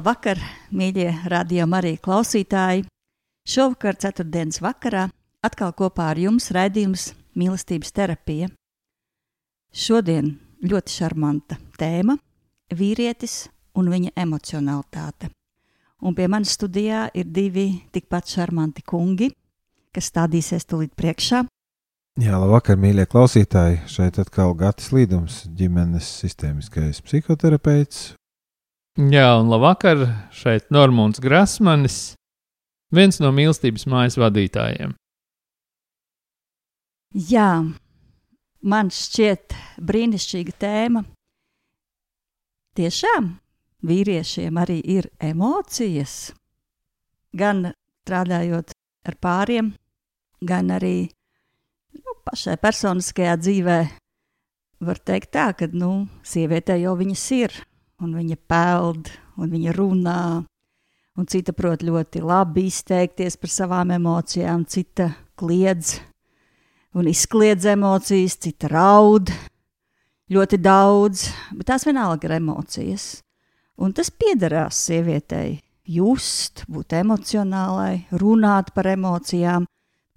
Labvakar, mīļie radījuma arī klausītāji! Šovakar, ceturtdienas vakarā, atkal kopā ar jums raidījums Mīlestības terapija. Šodien ļoti šarmanta tēma - vīrietis un viņa emocionalitāte. Un pie manis studijā ir divi tikpat šarmanti kungi, kas stādīsies tulīt priekšā. Jā, labvakar, mīļie klausītāji! Šeit atkal Gatis Līdums, ģimenes sistēmiskais psihoterapeits Jā, un labvakar, šeit Normons Grasmanis, viens no mīlestības mājas vadītājiem. Jā, man šķiet brīnišķīga tēma. Tiešām vīriešiem arī ir emocijas. Gan strādājot ar pāriem, gan arī nu, pašai personiskajā dzīvē. Var teikt tā, ka nu, sievietē jau viņas ir un viņa peld, un viņa runā, un cita prot ļoti labi izteikties par savām emocijām, cita kliedz un izkliedz emocijas, cita raud ļoti daudz, bet tās vienalga ir emocijas. Un tas piederās sievietei just, būt emocionālai, runāt par emocijām.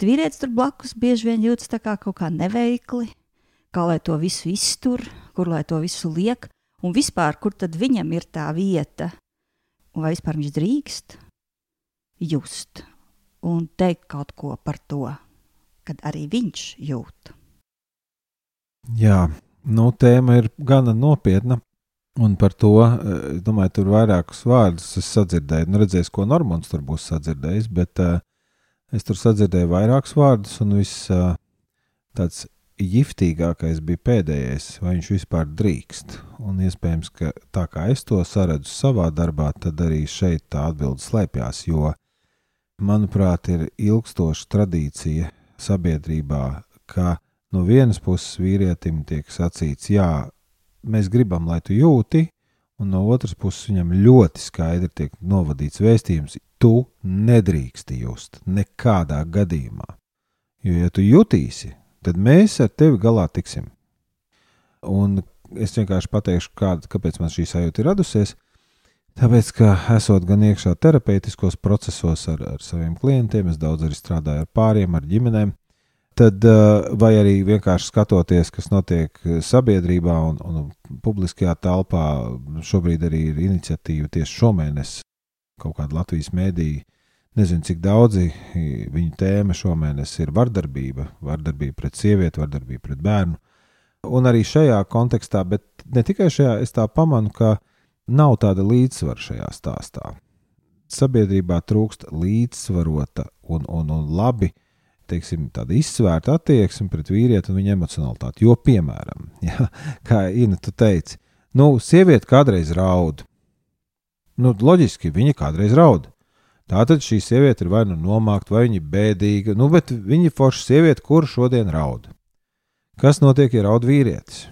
Vīrietis tur blakus bieži vien jūtas kā kaut kā neveikli, kā lai to visu iztur, kur lai to visu liek un vispār, kur tad viņam ir tā vieta, un vai vispār viņš drīkst just un teikt kaut ko par to, kad arī viņš jūt. Jā, nu, tēma ir gana nopietna. Un par to, eh, domāju, tur vairākus vārdus es sadzirdēju. Nu, redzēs, ko Normons tur būs sadzirdējis, bet uh, es tur sadzirdēju vairākus vārdus, un viss uh, tāds jiftīgākais bija pēdējais, vai viņš vispār drīkst. Un iespējams, ka tā kā es to saredzu savā darbā, tad arī šeit tā atbilde slēpjas. Jo, manuprāt, ir ilgstoša tradīcija sabiedrībā, ka no vienas puses vīrietim tiek sacīts, jā, mēs gribam, lai tu jūti, un no otras puses viņam ļoti skaidri tiek novadīts vēstījums, tu nedrīksti just nekādā gadījumā. Jo, ja tu jutīsi, tad mēs ar tevi galā tiksim. Un es vienkārši pateikšu, kāda, kāpēc man šī sajūta ir radusies. Tāpēc, ka esot gan iekšā terapeitiskos procesos ar, ar saviem klientiem, es daudz arī strādāju ar pāriem, ar ģimenēm, tad, vai arī vienkārši skatoties, kas notiek sabiedrībā un, un publiskajā telpā, šobrīd arī ir iniciatīva tieši šomēnes kaut kāda Latvijas mēdīja Nezinu, cik daudzi viņu tēma šomēnes ir vardarbība, vardarbība pret sievieti, vardarbība pret bērnu. Un arī šajā kontekstā, bet ne tikai šajā, es tā pamanu, ka nav tāda līdzsvara šajā stāstā. Sabiedrībā trūkst līdzsvarota un, un, un labi teiksim, izsvērta attieksme pret vīrieti un viņa emocionalitāti. Jo, piemēram, ja, kā Ina teica, nu, sieviete kādreiz raud. Nu, loģiski, viņa kādreiz raud. Tātad šī sieviete ir vai nu nomākta, vai viņa ir bēdīga, nu, bet viņa ir forša sieviete, kur šodien raud. Kas notiek, ja raud vīrietis?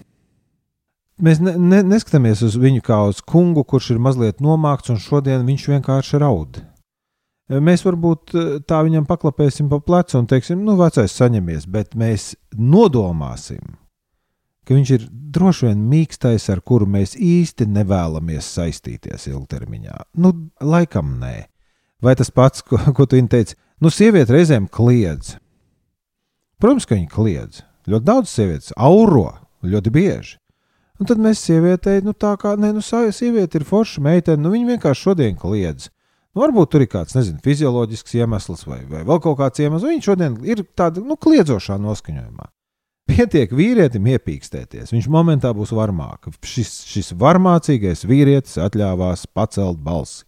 Mēs ne, ne, neskatāmies uz viņu kā uz kungu, kurš ir mazliet nomākts, un šodien viņš vienkārši raud. Mēs varbūt eh, tā viņam paklapēsim pa plecu un teiksim, nu, vecais, saņemies, bet mēs nodomāsim, ka viņš ir droši vien mīkstais, ar kuru mēs īsti nevēlamies saistīties ilgtermiņā. Nu, laikam nē. Vai tas pats, ko, ko tu teici, nu, sieviete reizēm kliedz. Protams, ka viņa kliedz. Ļoti daudz sievietes auro, ļoti bieži. Un tad mēs sievietei, nu tā kā, nē, nu, sieviete ir forša meitene, nu viņa vienkārši šodien kliedz. Nu, varbūt tur ir kāds, nezinu, fizioloģisks iemesls vai, vai vēl kaut kāds iemesls. Viņš šodien ir tādā, nu, kliedzošā noskaņojumā. Pietiek vīrietim iepīkstēties, viņš momentā būs varmāk. Šis, šis varmācīgais vīrietis atļāvās pacelt balsi.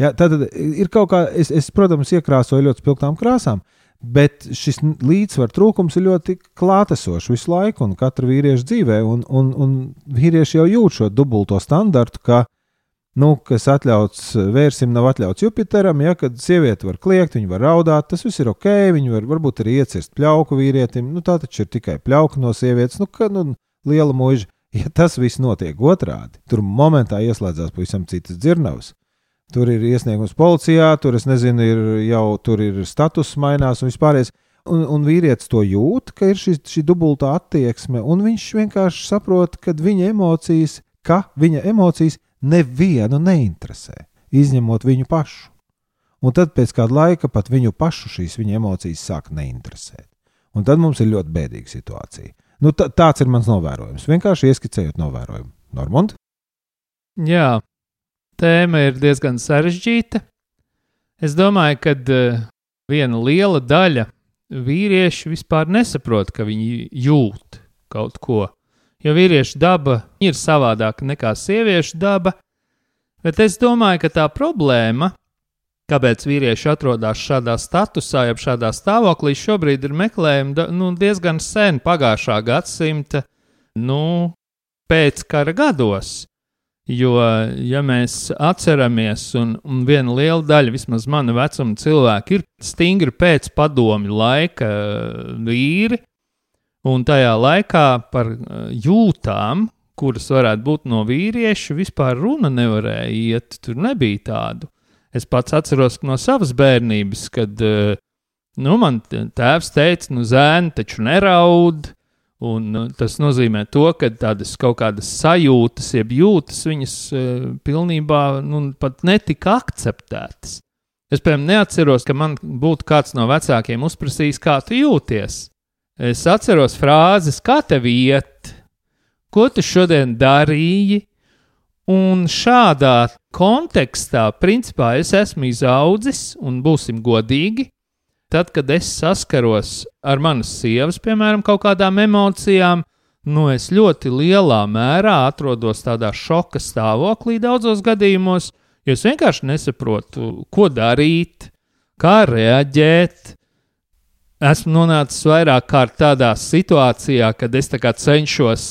Ja, tad ir kaut kā, es, es, protams, iekrāsoju ļoti spilgtām krāsām, bet šis līdzsvars trūkums ir ļoti klātesošs visu laiku un katra vīrieša dzīvē. Un, un, un vīrieši jau jūt šo dubulto standartu, ka, nu, kas atļauts vērsim, nav atļauts Jupiteram. Ja, kad sieviete var kliegt, viņa var raudāt, tas viss ir ok. Viņa var varbūt arī iecirst pļauku vīrietim. Nu, tā taču ir tikai pļauka no sievietes. Nu, ka, nu, liela mūža. Ja tas viss notiek otrādi, tur momentā ieslēdzās pavisam citas dzirnavas. Tur ir iesniegums policijā, tur es nezinu, ir jau tur ir status mainās un vispārējais. Un, un vīrietis to jūt, ka ir šī, šī dubultā attieksme, un viņš vienkārši saprot, ka viņa emocijas, ka viņa emocijas nevienu neinteresē, izņemot viņu pašu. Un tad pēc kāda laika pat viņu pašu šīs viņa emocijas sāk neinteresēt. Un tad mums ir ļoti bēdīga situācija. Nu, tāds ir mans novērojums. Vienkārši ieskicējot novērojumu. Normand? Jā, tēma ir diezgan sarežģīta. Es domāju, ka uh, viena liela daļa vīriešu vispār nesaprot, ka viņi jūt kaut ko. Jo vīriešu daba ir savādāka nekā sieviešu daba, bet es domāju, ka tā problēma, kāpēc vīrieši atrodas šādā statusā, jeb šādā stāvoklī, šobrīd ir meklējama nu, diezgan sen, pagājušā gadsimta, nu, pēc kara gados. Jo, ja mēs atceramies, un, un viena liela daļa, vismaz mana vecuma cilvēki, ir stingri pēc padomju laika eh, vīri, un tajā laikā par eh, jūtām, kuras varētu būt no vīrieša, vispār runa nevarēja iet. Tur nebija tādu. Es pats atceros no savas bērnības, kad eh, nu, man tēvs teica, nu, zēni taču neraud Un, nu, tas nozīmē to, ka tādas kaut kādas sajūtas, jeb jūtas, viņas uh, pilnībā nu, pat netika akceptētas. Es, piemēram, neatceros, ka man būtu kāds no vecākiem uzprasījis, kā tu jūties. Es atceros frāzes, kā tev iet, ko tu šodien darīji. Un šādā kontekstā, principā, es esmu izaudzis, un būsim godīgi, tad, kad es saskaros ar manas sievas, piemēram, kaut kādām emocijām, nu es ļoti lielā mērā atrodos tādā šoka stāvoklī daudzos gadījumos, jo es vienkārši nesaprotu, ko darīt, kā reaģēt. Esmu nonācis vairāk kārt tādā situācijā, kad es cenšos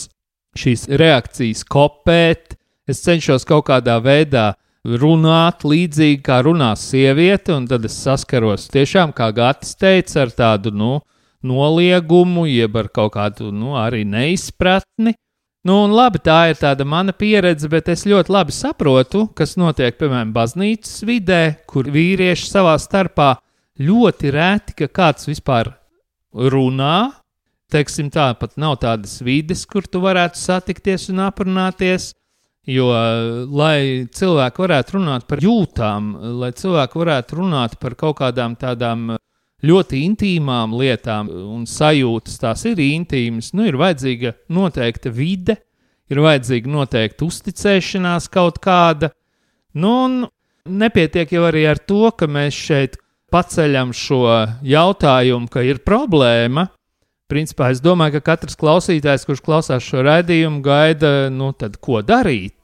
šīs reakcijas kopēt, es cenšos kaut kādā veidā runāt līdzīgi kā runā sieviete, un tad es saskaros tiešām, kā Gatis teica, ar tādu nu, noliegumu, jeb ar kaut kādu nu, arī neizpratni. Nu, un labi, tā ir tāda mana pieredze, bet es ļoti labi saprotu, kas notiek, piemēram, baznīcas vidē, kur vīrieši savā starpā ļoti reti, ka kāds vispār runā. Teiksim, tā pat nav tādas vides, kur tu varētu satikties un aprunāties. Jo, lai cilvēki varētu runāt par jūtām, lai cilvēki varētu runāt par kaut kādām tādām ļoti intīmām lietām un sajūtas, tās ir intīmas, nu, ir vajadzīga noteikta vide, ir vajadzīga noteikta uzticēšanās kaut kāda. Nu, un nepietiek jau arī ar to, ka mēs šeit paceļam šo jautājumu, ka ir problēma, principā es domāju, ka katrs klausītājs, kurš klausās šo raidījumu, gaida, nu, tad ko darīt.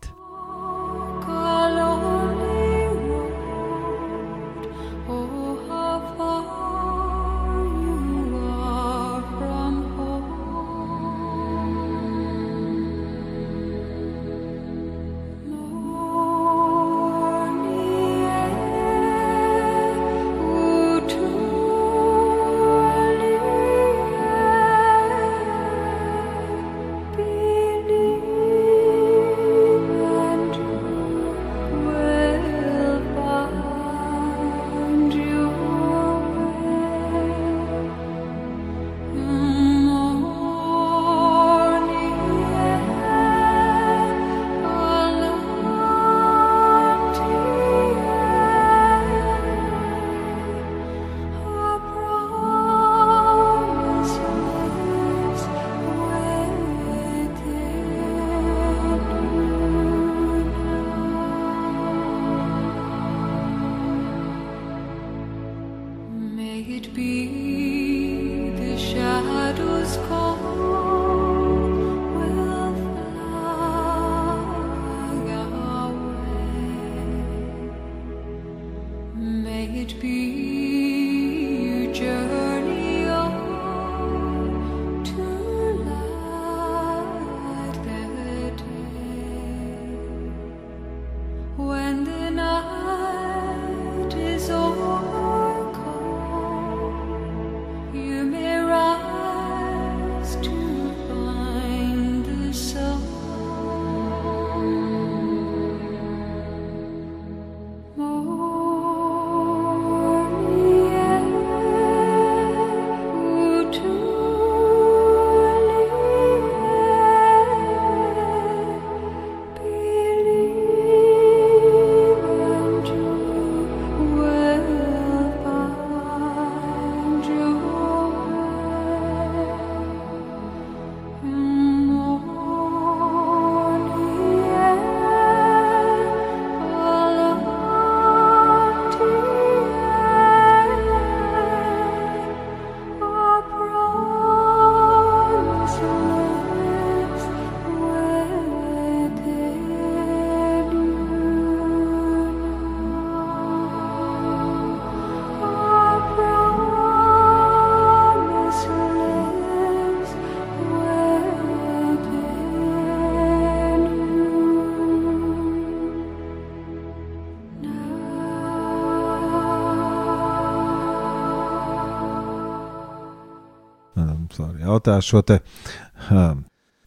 it be you just jautāt šo te um,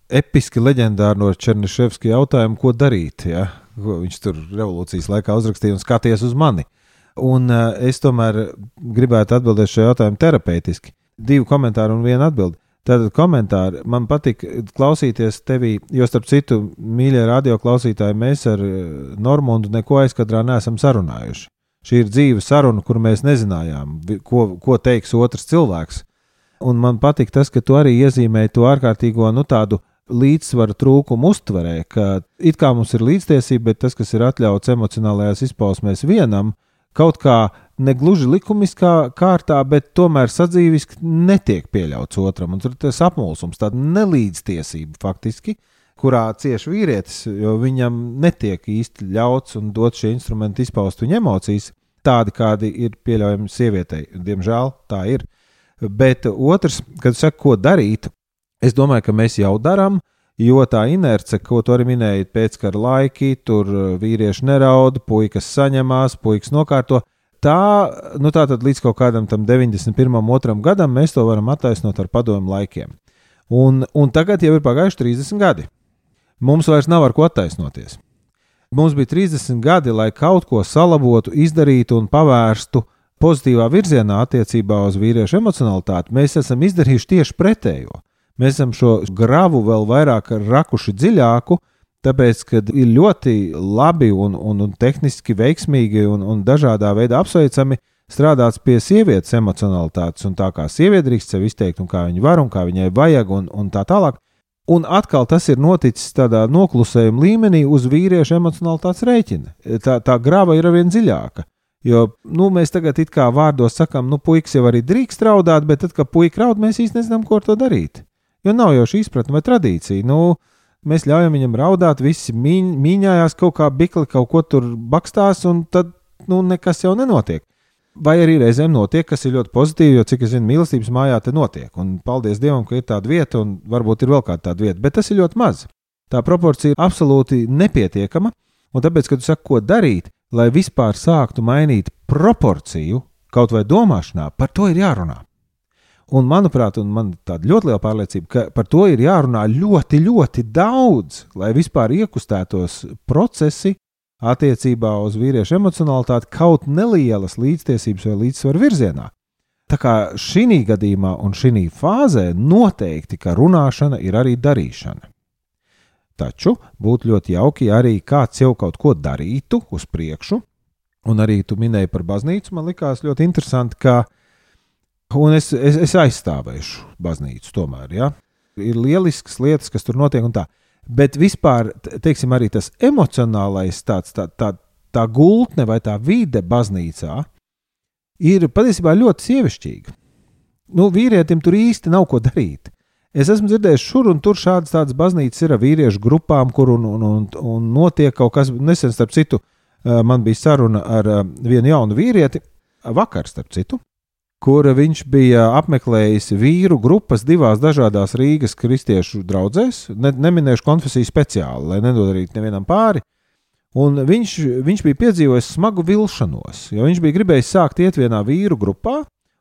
episki leģendāro Černiševski jautājumu, ko darīt. Ja? Ko viņš tur revolūcijas laikā uzrakstīja un skaties uz mani. Un uh, es tomēr gribētu atbildēt šo jautājumu terapeitiski. Divi komentāri un viena atbilde. Tātad komentāri man patīk klausīties tevī, jo starp citu, mīļie radio klausītāji, mēs ar Normundu neko aizkadrā neesam sarunājuši. Šī ir dzīva saruna, kur mēs nezinājām, ko, ko teiks otrs cilvēks. Un man patīk tas, ka tu arī iezīmēji to ārkārtīgo, nu tādu līdzsvaru trūkumu uztverē, ka it kā mums ir līdztiesība, bet tas, kas ir atļauts emocionālajās izpausmēs vienam, kaut kā negluži likumiskā kārtā, bet tomēr sadzīviski netiek pieļauts otram. Un tur tas apmulsums, tāda nelīdztiesība faktiski, kurā cieši vīrietis, jo viņam netiek īsti ļauts un dot šie instrumenti izpaust viņa emocijas, tādi kādi ir pieļaujami sievietei. Diemžēl tā ir. Bet otrs, kad saka, ko darīt, es domāju, ka mēs jau darām. Jo tā inerce, ko tu arī minēji, pēckara laiki, tur vīrieši neraud, puikas saņemās, puikas nokārto tā, nu tā tad līdz kaut kādam tam 91. otram gadam mēs to varam attaisnot ar padomu laikiem. Un, un tagad jau ir pagājuši 30 gadi. Mums vairs nav ar ko attaisnoties. Mums bija 30 gadi, lai kaut ko salabotu, izdarītu un pavērstu pozitīvā virzienā attiecībā uz vīriešu emocionalitāti. Mēs esam izdarījuši tieši pretējo. Mēs esam šo gravu vēl vairāk rakuši dziļāku, Tāpēc, kad ir ļoti labi un, un, un tehniski veiksmīgi un, un dažādā veidā apsveicami strādāts pie sievietes emocionalitātes un tā kā sieviete drīkst sev izteikt, un kā viņa var un kā viņai vajag, un, un tā tālāk. Un atkal tas ir noticis tādā noklusējuma līmenī uz vīriešu emocionalitātes rēķina. Tā, tā grava ir arvien dziļāka. Jo nu, mēs tagad it kā vārdos sakām, nu, puikas jau arī drīkst raudāt, bet tad, kad puika raud, mēs īstenībā nezinām, ko ar to darīt. Jo nav jau šī izpratne vai tradīcija. Nu, mēs ļaujam viņam raudāt, visi mīņ, mīņājās kaut kā bikli, kaut ko tur bakstās, un tad nu, nekas jau nenotiek. Vai arī reizēm notiek, kas ir ļoti pozitīvi, jo cik es zinu, mīlestības mājā te notiek. Un paldies Dievam, ka ir tāda vieta, un varbūt ir vēl kāda tāda vieta, bet tas ir ļoti maz. Tā proporcija ir absolūti nepietiekama, un tāpēc, kad tu saki, ko darīt, lai vispār sāktu mainīt proporciju kaut vai domāšanā, par to ir jārunā. Un, manuprāt, un man tāda ļoti liela pārliecība, ka par to ir jārunā ļoti, ļoti daudz, lai vispār iekustētos procesi attiecībā uz vīriešu emocionalitāti kaut nelielas līdztiesības vai līdzsvaru virzienā. Tā kā šī gadījumā un šī fāzē noteikti, ka runāšana ir arī darīšana. Taču būtu ļoti jauki, ja arī kāds jau kaut ko darītu uz priekšu, un arī tu minēji par baznīcu. Man likās ļoti interesanti, ka es, es, es aizstāvēšu baznīcu tomēr. Ja? Ir lielisks lietas, kas tur notiek. Bet vispār, teiksim, arī tas emocionālais, tāds, tā, tā, tā gultne vai tā vide baznīcā ir patiesībā ļoti sievišķīga. Nu, vīrietim tur īsti nav ko darīt. Es esmu dzirdējis, šur un tur šādas tādas baznīcas ir ar vīriešu grupām, kur un, un, un, un notiek kaut kas. Nesen, starp citu, man bija saruna ar vienu jaunu vīrieti, vakar, starp citu, kur viņš bija apmeklējis vīru grupas divās dažādās Rīgas kristiešu draugzēs. Ne, neminēšu konfesiju speciāli, lai nedodarītu nevienam pāri. Un viņš, viņš bija piedzīvojis smagu vilšanos, jo viņš bija gribējis sākt iet vienā vīru grupā,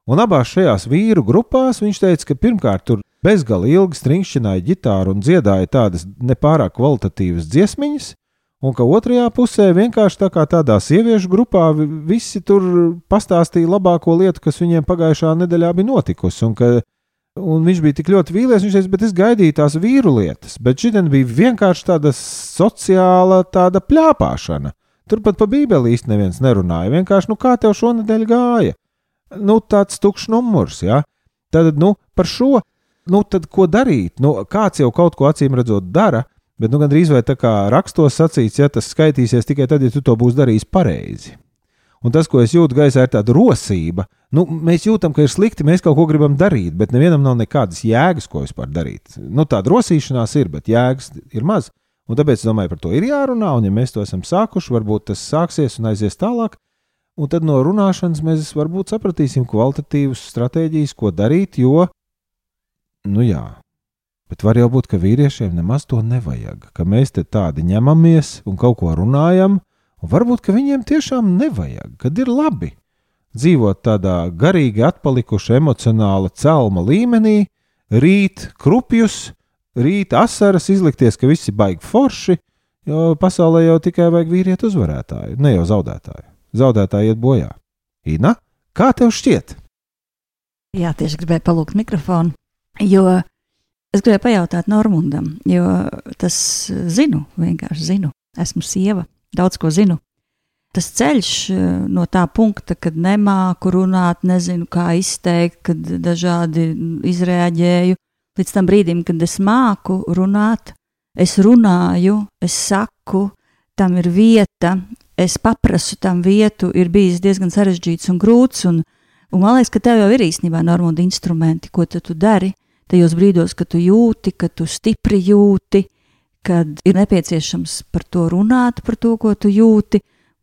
un abās šajās vīru grupās viņš teica, ka pirmkārt tur bezgalīgi ilgi stringšķināja ģitāru un dziedāja tādas nepārāk kvalitatīvas dziesmiņas, Un ka otrajā pusē vienkārši tā kā tādā sieviešu grupā visi tur pastāstīja labāko lietu, kas viņiem pagājušā nedēļā bija notikusi. Un, ka, un viņš bija tik ļoti vīlies, viņš teica, bet es gaidīju tās vīru lietas. Bet šī bija vienkārši tāda sociāla tāda pļāpāšana. Turpat pa bībeli īsti neviens nerunāja. Vienkārši, nu kā tev šonadēļ gāja? Nu, tāds tukšs numurs, jā. Ja? Tad, nu, par šo, nu, tad ko darīt? Nu, kāds jau kaut ko acīm redzot dara, Bet nu, gandrīz vai tā kā rakstos sacīts, ja tas skaitīsies tikai tad, ja tu to būsi darījis pareizi. Un tas, ko es jūtu gaisā, ir tāda rosība. Nu, mēs jūtam, ka ir slikti, mēs kaut ko gribam darīt, bet nevienam nav nekādas jēgas, ko vispār darīt. Nu, tāda rosīšanās ir, bet jēgas ir maz. Un tāpēc es domāju, par to ir jārunā, un ja mēs to esam sākuši, varbūt tas sāksies un aizies tālāk. Un tad no runāšanas mēs varbūt sapratīsim kvalitatīvas stratēģijas, ko darīt, jo, nu jā, Bet var jau būt, ka vīriešiem nemaz to nevajag, ka mēs te tādi ņemamies un kaut ko runājam, un varbūt viņiem tiešām nevajag, kad ir labi dzīvot tādā garīgi atpalikuša emocionāla celma līmenī, rīt krupjus, rīt asaras, izlikties, ka viss ir baigi forši, jo pasaulē jau tikai vajag vīrieti uzvarētāju, ne jau zaudētāju. Zaudētāji iet bojā. Ina, kā tev šķiet? Jā, tieši gribēju palūgt mikrofonu, jo es gribēju pajautāt Normundam, jo tas zinu, vienkārši zinu. Esmu sieva, daudz ko zinu. Tas ceļš eh, no tā punkta, kad nemāku runāt, nezinu, kā izteikt, kad dažādi izrēģēju, līdz tam brīdim, kad es māku runāt, es runāju, es saku, tam ir vieta, es paprasu tam vietu, ir bijis diezgan sarežģīts un grūts. Un, un man liekas, ka tev jau ir īstenībā normāli instrumenti, ko tu dari tajos brīdos, kad tu jūti, ka tu stipri jūti, kad ir nepieciešams par to runāt, par to, ko tu jūti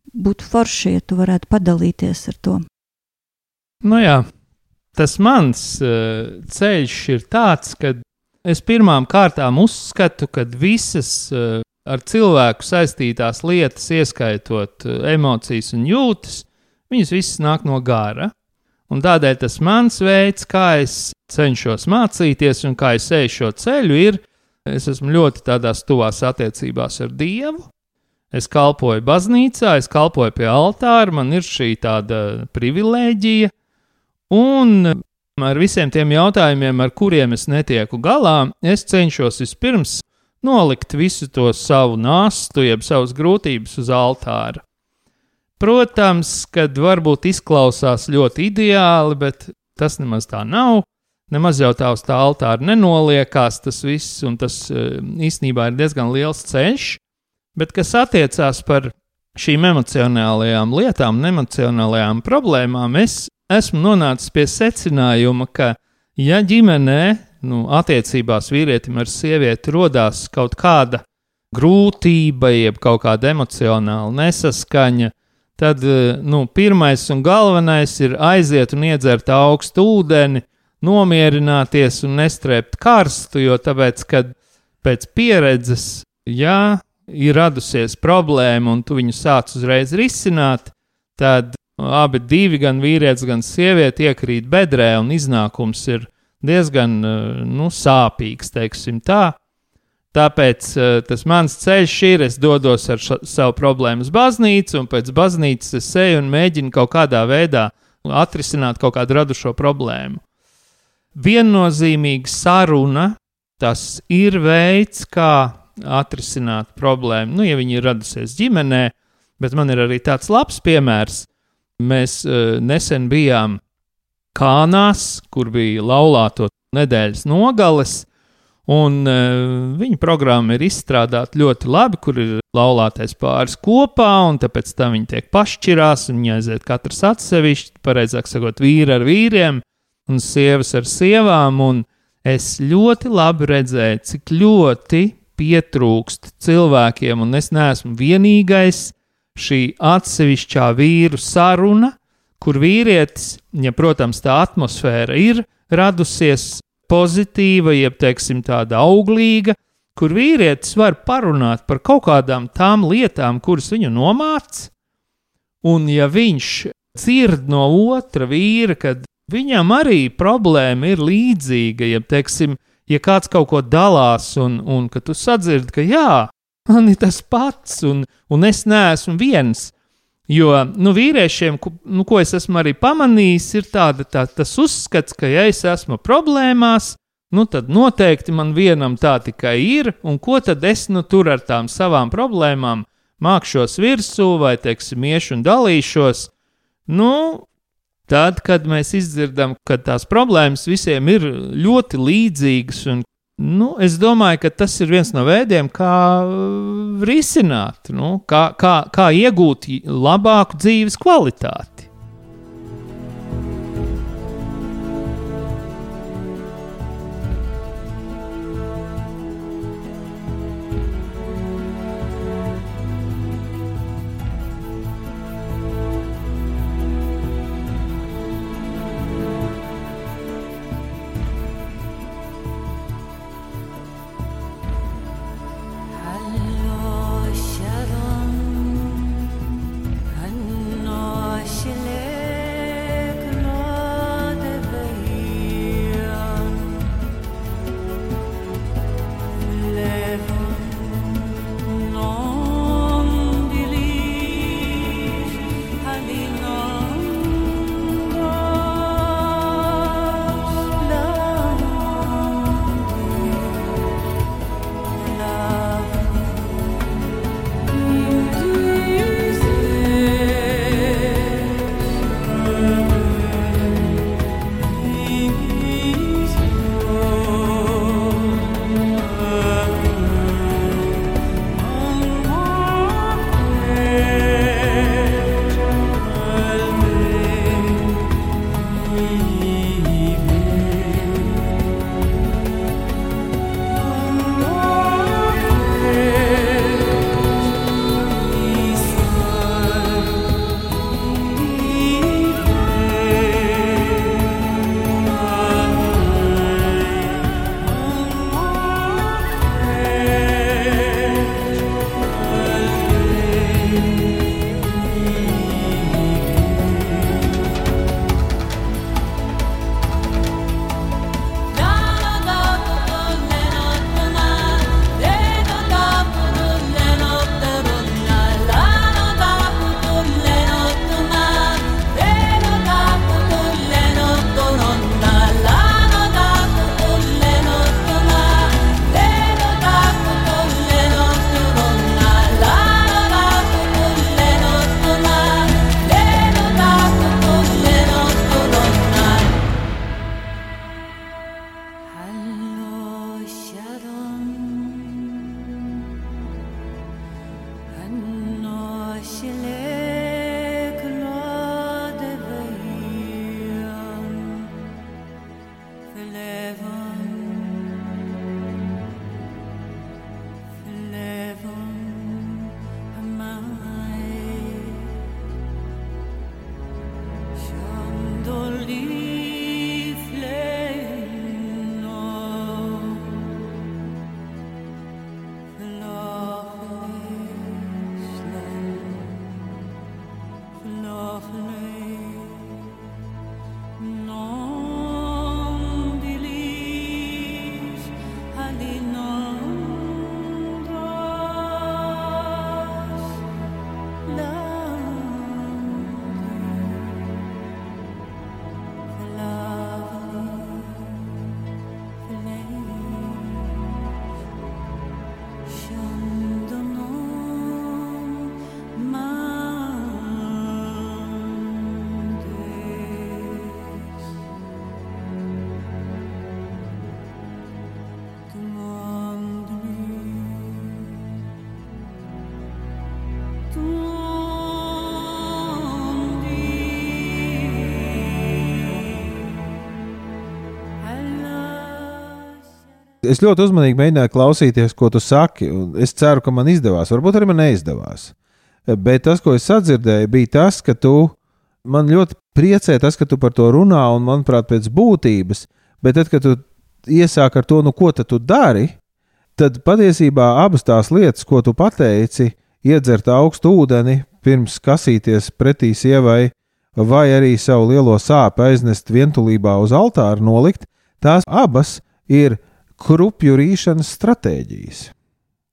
būtu forši, ja tu varētu padalīties ar to. Nu jā, tas mans uh, ceļš ir tāds, ka es pirmām kārtām uzskatu, ka visas uh, ar cilvēku saistītās lietas, ieskaitot uh, emocijas un jūtas, viņas visas nāk no gara. Un tādēļ tas mans veids, kā es cenšos mācīties un kā es eju šo ceļu, ir, es esmu ļoti tādās tuvās attiecībās ar Dievu, Es kalpoju baznīcā, es kalpoju pie altāra, man ir šī tāda privilēģija, un ar visiem tiem jautājumiem, ar kuriem es netieku galā, es cenšos vispirms nolikt visu to savu nastu, jeb savas grūtības uz altāra. Protams, kad varbūt izklausās ļoti ideāli, bet tas nemaz tā nav. Nemaz jau tā uz tā altāra nenoliekās tas viss, un tas eh, īstenībā ir diezgan liels ceļš. Bet kas attiecās par šīm emocionālajām lietām, emocionālajām problēmām, es esmu nonācis pie secinājuma, ka, ja ģimenē, nu, attiecībās vīrietim ar sievieti rodās kaut kāda grūtība, jeb kaut kāda emocionāla nesaskaņa, tad nu, pirmais un galvenais ir aiziet un iedzert augstu ūdeni, nomierināties un nestrēpt karstu, jo tāpēc, kad pēc pieredzes, jā, ir radusies problēma un tu viņu sāc uzreiz risināt, tad abi divi, gan vīrietis, gan sieviete, iekrīt bedrē, un iznākums ir diezgan nu, sāpīgs, teiksim tā. Tāpēc tas mans ceļš ir, es dodos ar ša, savu problēmu uz baznīcu, un pēc baznīcas es eju un mēģinu kaut kādā veidā atrisināt kaut kādu radušo problēmu. Viennozīmīga saruna tas ir veids, kā atrisināt problēmu. Nu, ja viņi ir radusies ģimenē, bet man ir arī tāds labs piemērs. Mēs uh, nesen bijām Kānās, kur bija laulāto nedēļas nogales, un uh, viņa programma ir izstrādāta ļoti labi, kur ir laulātais pāris kopā, un tāpēc tam viņi tiek pašķirās, un viņi aiziet katrs atsevišķi, pareizāk sakot, vīri ar vīriem un sievas ar sievām, un es ļoti labi redzēju, cik ļoti pietrūkst cilvēkiem, un es neesmu vienīgais. Šī atsevišķā vīru saruna, kur vīrietis, ja, protams, tā atmosfēra ir radusies pozitīva, jeb teiksim, tāda auglīga, kur vīrietis var parunāt par kaut kādām tām lietām, kuras viņu nomāc, un ja viņš dzird no otra vīra, kad viņam arī problēma ir līdzīga, jeb, teiksim, ja kāds kaut ko dalās, un, un ka tu sadzirdi, ka jā, man ir tas pats, un, un es neesmu viens. Jo nu, vīriešiem, nu, ko es esmu arī pamanījis, ir tāda, tā, tas uzskats, ka, ja es esmu problēmās, nu, tad noteikti man vienam tā tikai ir, un ko tad es nu tur ar tām savām problēmām mākšos virsū, vai, teiksim, iešu un dalīšos. Nu, Tad, kad mēs izdzirdam, ka tās problēmas visiem ir ļoti līdzīgas, un nu, es domāju, ka tas ir viens no veidiem, kā uh, risināt, nu, kā, kā, kā iegūt labāku dzīves kvalitāti. Es ļoti uzmanīgi mēģināju klausīties, ko tu saki. Es ceru, ka man izdevās. Varbūt arī man neizdevās. Bet tas, ko es sadzirdēju, bija tas, ka tu man ļoti priecē tas, ka tu par to runā, un manuprāt, pēc būtības. Bet tad, kad tu iesāk ar to, nu, ko tu dari, tad patiesībā abas tās lietas, ko tu pateici, iedzert augstu ūdeni, pirms kasīties pretī sievai, vai arī savu lielo sāpju aiznest vientulībā uz altāra nolikt, tās abas ir krupju rīšanas stratēģijas.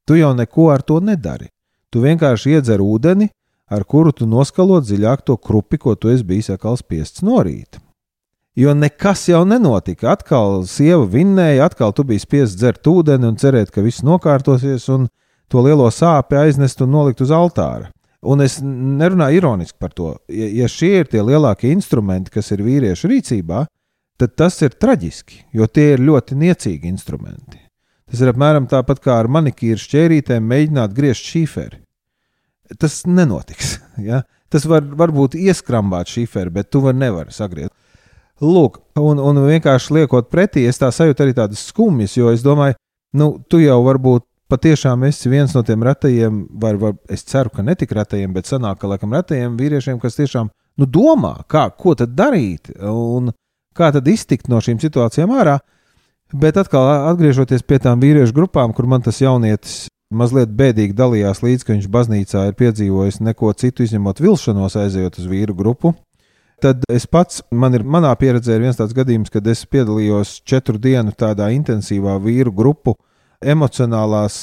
Tu jau neko ar to nedari. Tu vienkārši iedzer ūdeni, ar kuru tu noskalot dziļāk to krupi, ko tu esi bijis atkal spiests norīt. Jo nekas jau nenotika. Atkal sieva vinnēja, atkal tu biji spiests dzert ūdeni un cerēt, ka viss nokārtosies, un to lielo sāpju aiznest un nolikt uz altāra. Un es nerunāju ironiski par to. Ja, ja šie ir tie lielākie instrumenti, kas ir vīriešu rīcībā, tad tas ir traģiski, jo tie ir ļoti niecīgi instrumenti. Tas ir apmēram tāpat kā ar manikīru šķērītēm mēģināt griezt šīferi. Tas nenotiks. Ja? Tas var, varbūt ieskrambāt šīferi, bet tu vari nevari sagriezt. Lūk, un, un vienkārši liekot pretī, es tā sajūtu arī tādas skumjas, jo es domāju, nu, tu jau varbūt patiešām esi viens no tiem retajiem, vai, vai es ceru, ka ne tik retajiem, bet senāk, ka laikam retajiem vīriešiem, kas tiešām nu, domā, kā, ko tad darīt. Un, kā tad iztikt no šīm situācijām ārā. Bet atkal, atgriežoties pie tām vīriešu grupām, kur man tas jaunietis mazliet bēdīgi dalījās līdz, ka viņš baznīcā ir piedzīvojis neko citu, izņemot vilšanos, aizejot uz vīru grupu. Tad es pats, man ir manā pieredzē, ir viens tāds gadījums, kad es piedalījos četru dienu tādā intensīvā vīru grupu emocionālās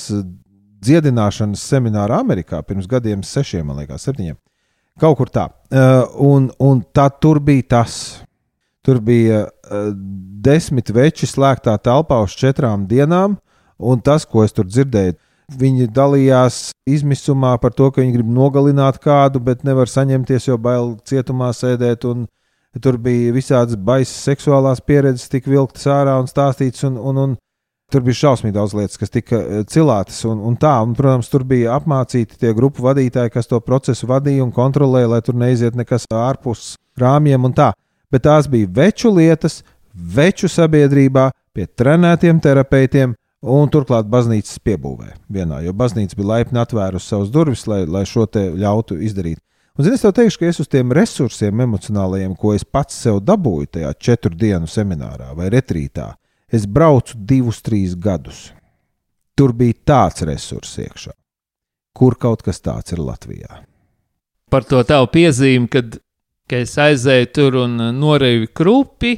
dziedināšanas seminārā Amerikā pirms gadiem, sešiem, man liekas, septiņiem. Kaut kur tā. Uh, un, un tā tur bija tas, Tur bija uh, desmit veči slēgtā telpā uz četrām dienām, un tas, ko es tur dzirdēju, viņi dalījās izmisumā par to, ka viņi grib nogalināt kādu, bet nevar saņemties, jo bail cietumā sēdēt. Tur bija visādas baisas seksuālās pieredzes, tika vilktas ārā un stāstīts, un, un, un tur bija šausmīgi daudz lietas, kas tika eh, cilātas. Un, un tā, un, protams, tur bija apmācīti tie grupu vadītāji, kas to procesu vadīja un kontrolēja, lai tur neiziet nekas ārpus rāmjiem un tā bet tās bija veču lietas, veču sabiedrībā, pie trenētiem terapeitiem. Un turklāt baznīcas piebūvē vienā, jo baznīca bija laipni atvērusi savus durvis, lai, lai šo te ļautu izdarīt. Un, zini, es tev teikšu, ka es uz tiem resursiem emocionālajiem, ko es pats sev dabūju tajā četru dienu seminārā vai retrītā, es braucu divus, trīs gadus. Tur bija tāds resurs iekšā, kur kaut kas tāds ir Latvijā. Par to tavu piezīmi, kad ka es aizēju tur un uh, norēju krupi.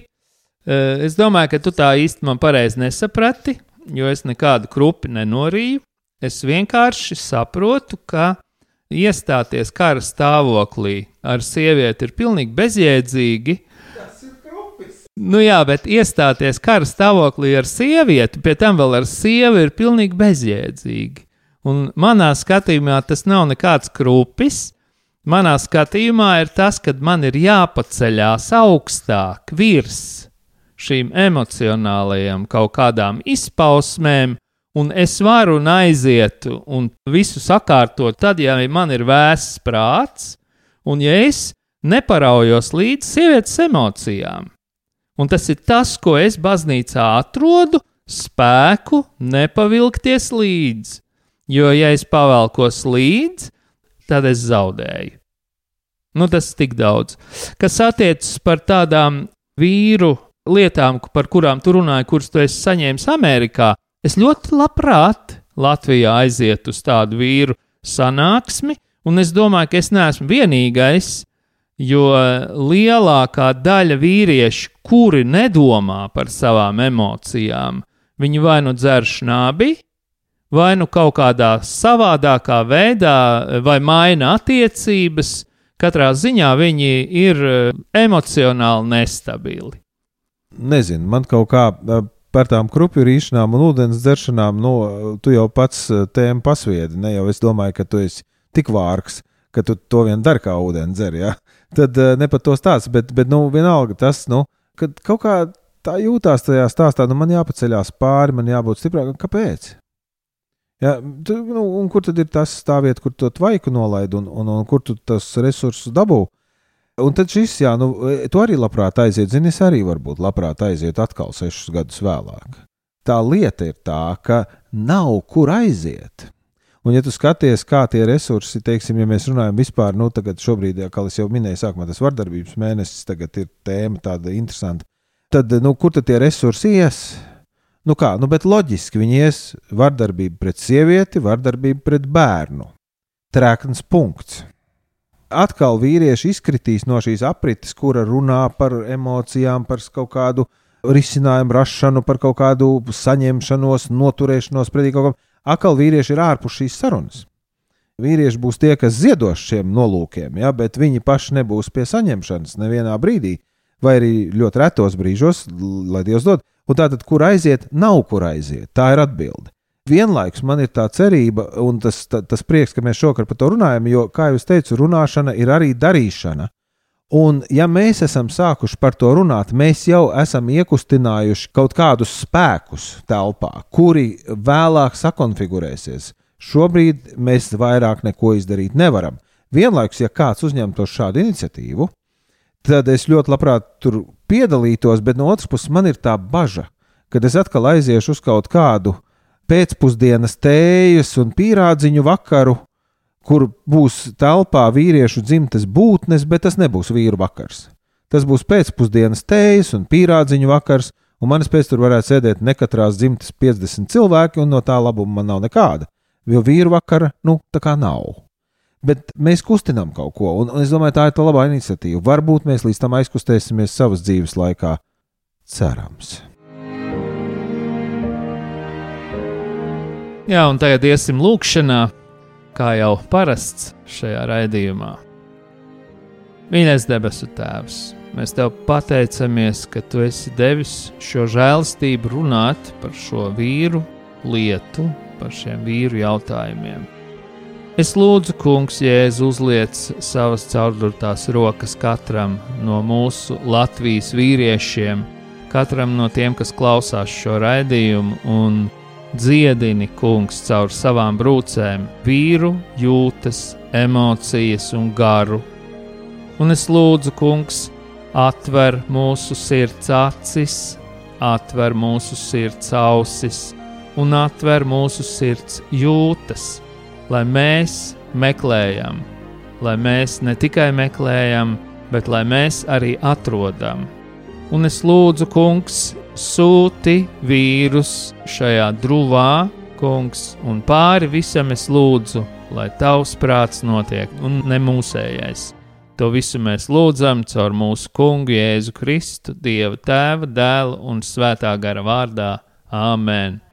Uh, es domāju, ka tu tā īsti man pareizi nesaprati, jo es nekādu krupi nenorīju. Es vienkārši saprotu, ka iestāties kara stāvoklī ar sievieti ir pilnīgi bezjēdzīgi. Nu jā, bet iestāties kara stāvoklī ar sievieti, pie tam vēl ar sievu, ir pilnīgi bezjēdzīgi. Un manā skatījumā tas nav nekāds krupis, manā skatījumā ir tas, ka man ir jāpaceļās augstāk virs šīm emocionālajām kaut kādām izpausmēm, un es varu un aiziet un visu sakārtot tad, ja man ir vēss prāts, un ja es neparaujos līdz sievietes emocijām. Un tas ir tas, ko es baznīcā atrodu, spēku nepavilkties līdzi. Jo, ja es pavelkos līdzi, tad es zaudēju. Nu, tas ir tik daudz. Kas attiecas par tādām vīru lietām, par kurām tu runāji, kuras tu esi saņēmis Amerikā, es ļoti labprāt Latvijā aizietu uz tādu vīru sanāksmi, un es domāju, ka es neesmu vienīgais, jo lielākā daļa vīriešu, kuri nedomā par savām emocijām, viņi vai nu dzer šnabi, vai nu kaut kādā savādākā veidā, vai maina attiecības. Katrā ziņā viņi ir eh, emocionāli nestabili. Nezinu, man kaut kā eh, par tām krupju rīšanām un ūdens dzeršanām, nu, tu jau pats eh, tēmu pasviedi. Ne jau es domāju, ka tu esi tik vārgs, ka tu to vien dari kā ūdeni dzer. Ja? Tad ne par to stāsts, bet, bet nu, vienalga tas, nu, kad kaut kā tā jūtās tajā stāstā, nu, man jāpaceļās pāri, man jābūt stiprākam. Kāpēc? Ja, tu, nu, un kur tad ir tas stāvvieta, kur to tvaiku nolaid un, un, un kur tu tas resursus dabū? Un tad šis, jā, nu, tu arī labprāt aiziet, zini, es arī varbūt labprāt aizietu atkal sešus gadus vēlāk. tā lieta ir tā, ka nav kur aiziet. Un, ja tu skaties, kā tie resursi, teiksim, ja mēs runājam vispār, nu, tagad, šobrīd, kā jau minēju, sākumā tas vardarbības mēnesis, tagad ir tēma tāda interesanta, tad, nu, kur tad tie resursi ies? Nu, kā, nu, bet loģiski viņi ies vardarbība pret sievieti, vardarbība pret bērnu. Trēkns punkts. Atkal vīrieši izkritīs no šīs aprites, kura runā par emocijām, par kaut kādu risinājumu rašanu, par kaut kādu saņemšanos, noturēšanos pretī kaut kam atkal vīrieši ir ārpus šīs sarunas. Vīrieši būs tie, kas ziedos šiem nolūkiem, ja, bet viņi paši nebūs pie saņemšanas nevienā brīdī, vai arī ļoti retos brīžos, lai Dievs dod. Un tātad, kur aiziet, nav kur aiziet. Tā ir atbilde. Vienlaikus man ir tā cerība un tas, tā, tas prieks, ka mēs šovakar par to runājam, jo, kā jau teicu, runāšana ir arī darīšana. Un, ja mēs esam sākuši par to runāt, mēs jau esam iekustinājuši kaut kādus spēkus telpā, kuri vēlāk sakonfigurēsies. Šobrīd mēs vairāk neko izdarīt nevaram. Vienlaikus, ja kāds uzņemtos šādu iniciatīvu, tad es ļoti labprāt tur piedalītos, bet no otras puses man ir tā bažas, ka es atkal aiziešu uz kaut kādu pēcpusdienas tējas un pīrādziņu vakaru, kur būs telpā vīriešu dzimtes būtnes, bet tas nebūs vīru vakars. Tas būs pēcpusdienas tējas un pīrādziņu vakars, un manis pēc tam varētu sēdēt ne katrās dzimtes 50 cilvēki, un no tā labuma man nav nekāda. Jo vīru vakara, nu, tā kā nav. Bet mēs kustinām kaut ko, un, un es domāju, tā ir tā labā iniciatīva. Varbūt mēs līdz tam aizkustēsimies savas dzīves laikā. Cerams. Jā, un tagad iesim lūkšanā kā jau parasts šajā raidījumā. Mīļais debesu Tēvs, mēs Tev pateicamies, ka Tu esi devis šo žēlastību runāt par šo vīru lietu, par šiem vīru jautājumiem. Es lūdzu, Kungs, Jēzu, uzliec savas caurdurtās rokas katram no mūsu Latvijas vīriešiem, katram no tiem, kas klausās šo raidījumu, un dziedini, kungs, caur savām brūcēm, vīru, jūtas, emocijas un garu. Un es lūdzu, kungs, atver mūsu sirds acis, atver mūsu sirds ausis un atver mūsu sirds jūtas, lai mēs meklējam, lai mēs ne tikai meklējam, bet lai mēs arī atrodam. Un es lūdzu, kungs, sūti vīrus šajā drūvā, kungs, un pāri visam es lūdzu, lai tavs prāts notiek un ne mūsējais. To visu mēs lūdzam caur mūsu kungu Jēzu Kristu, Dieva tēva, dēla un svētā gara vārdā. Āmen!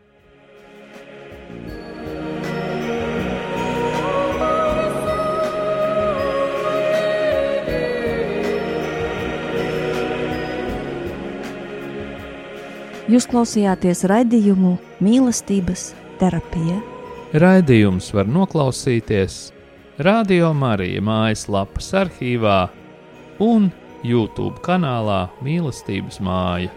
Jūs klausījāties raidījumu mīlestības terapija. Raidījums var noklausīties Radio Marija mājaslapas arhīvā un YouTube kanālā Mīlestības māja.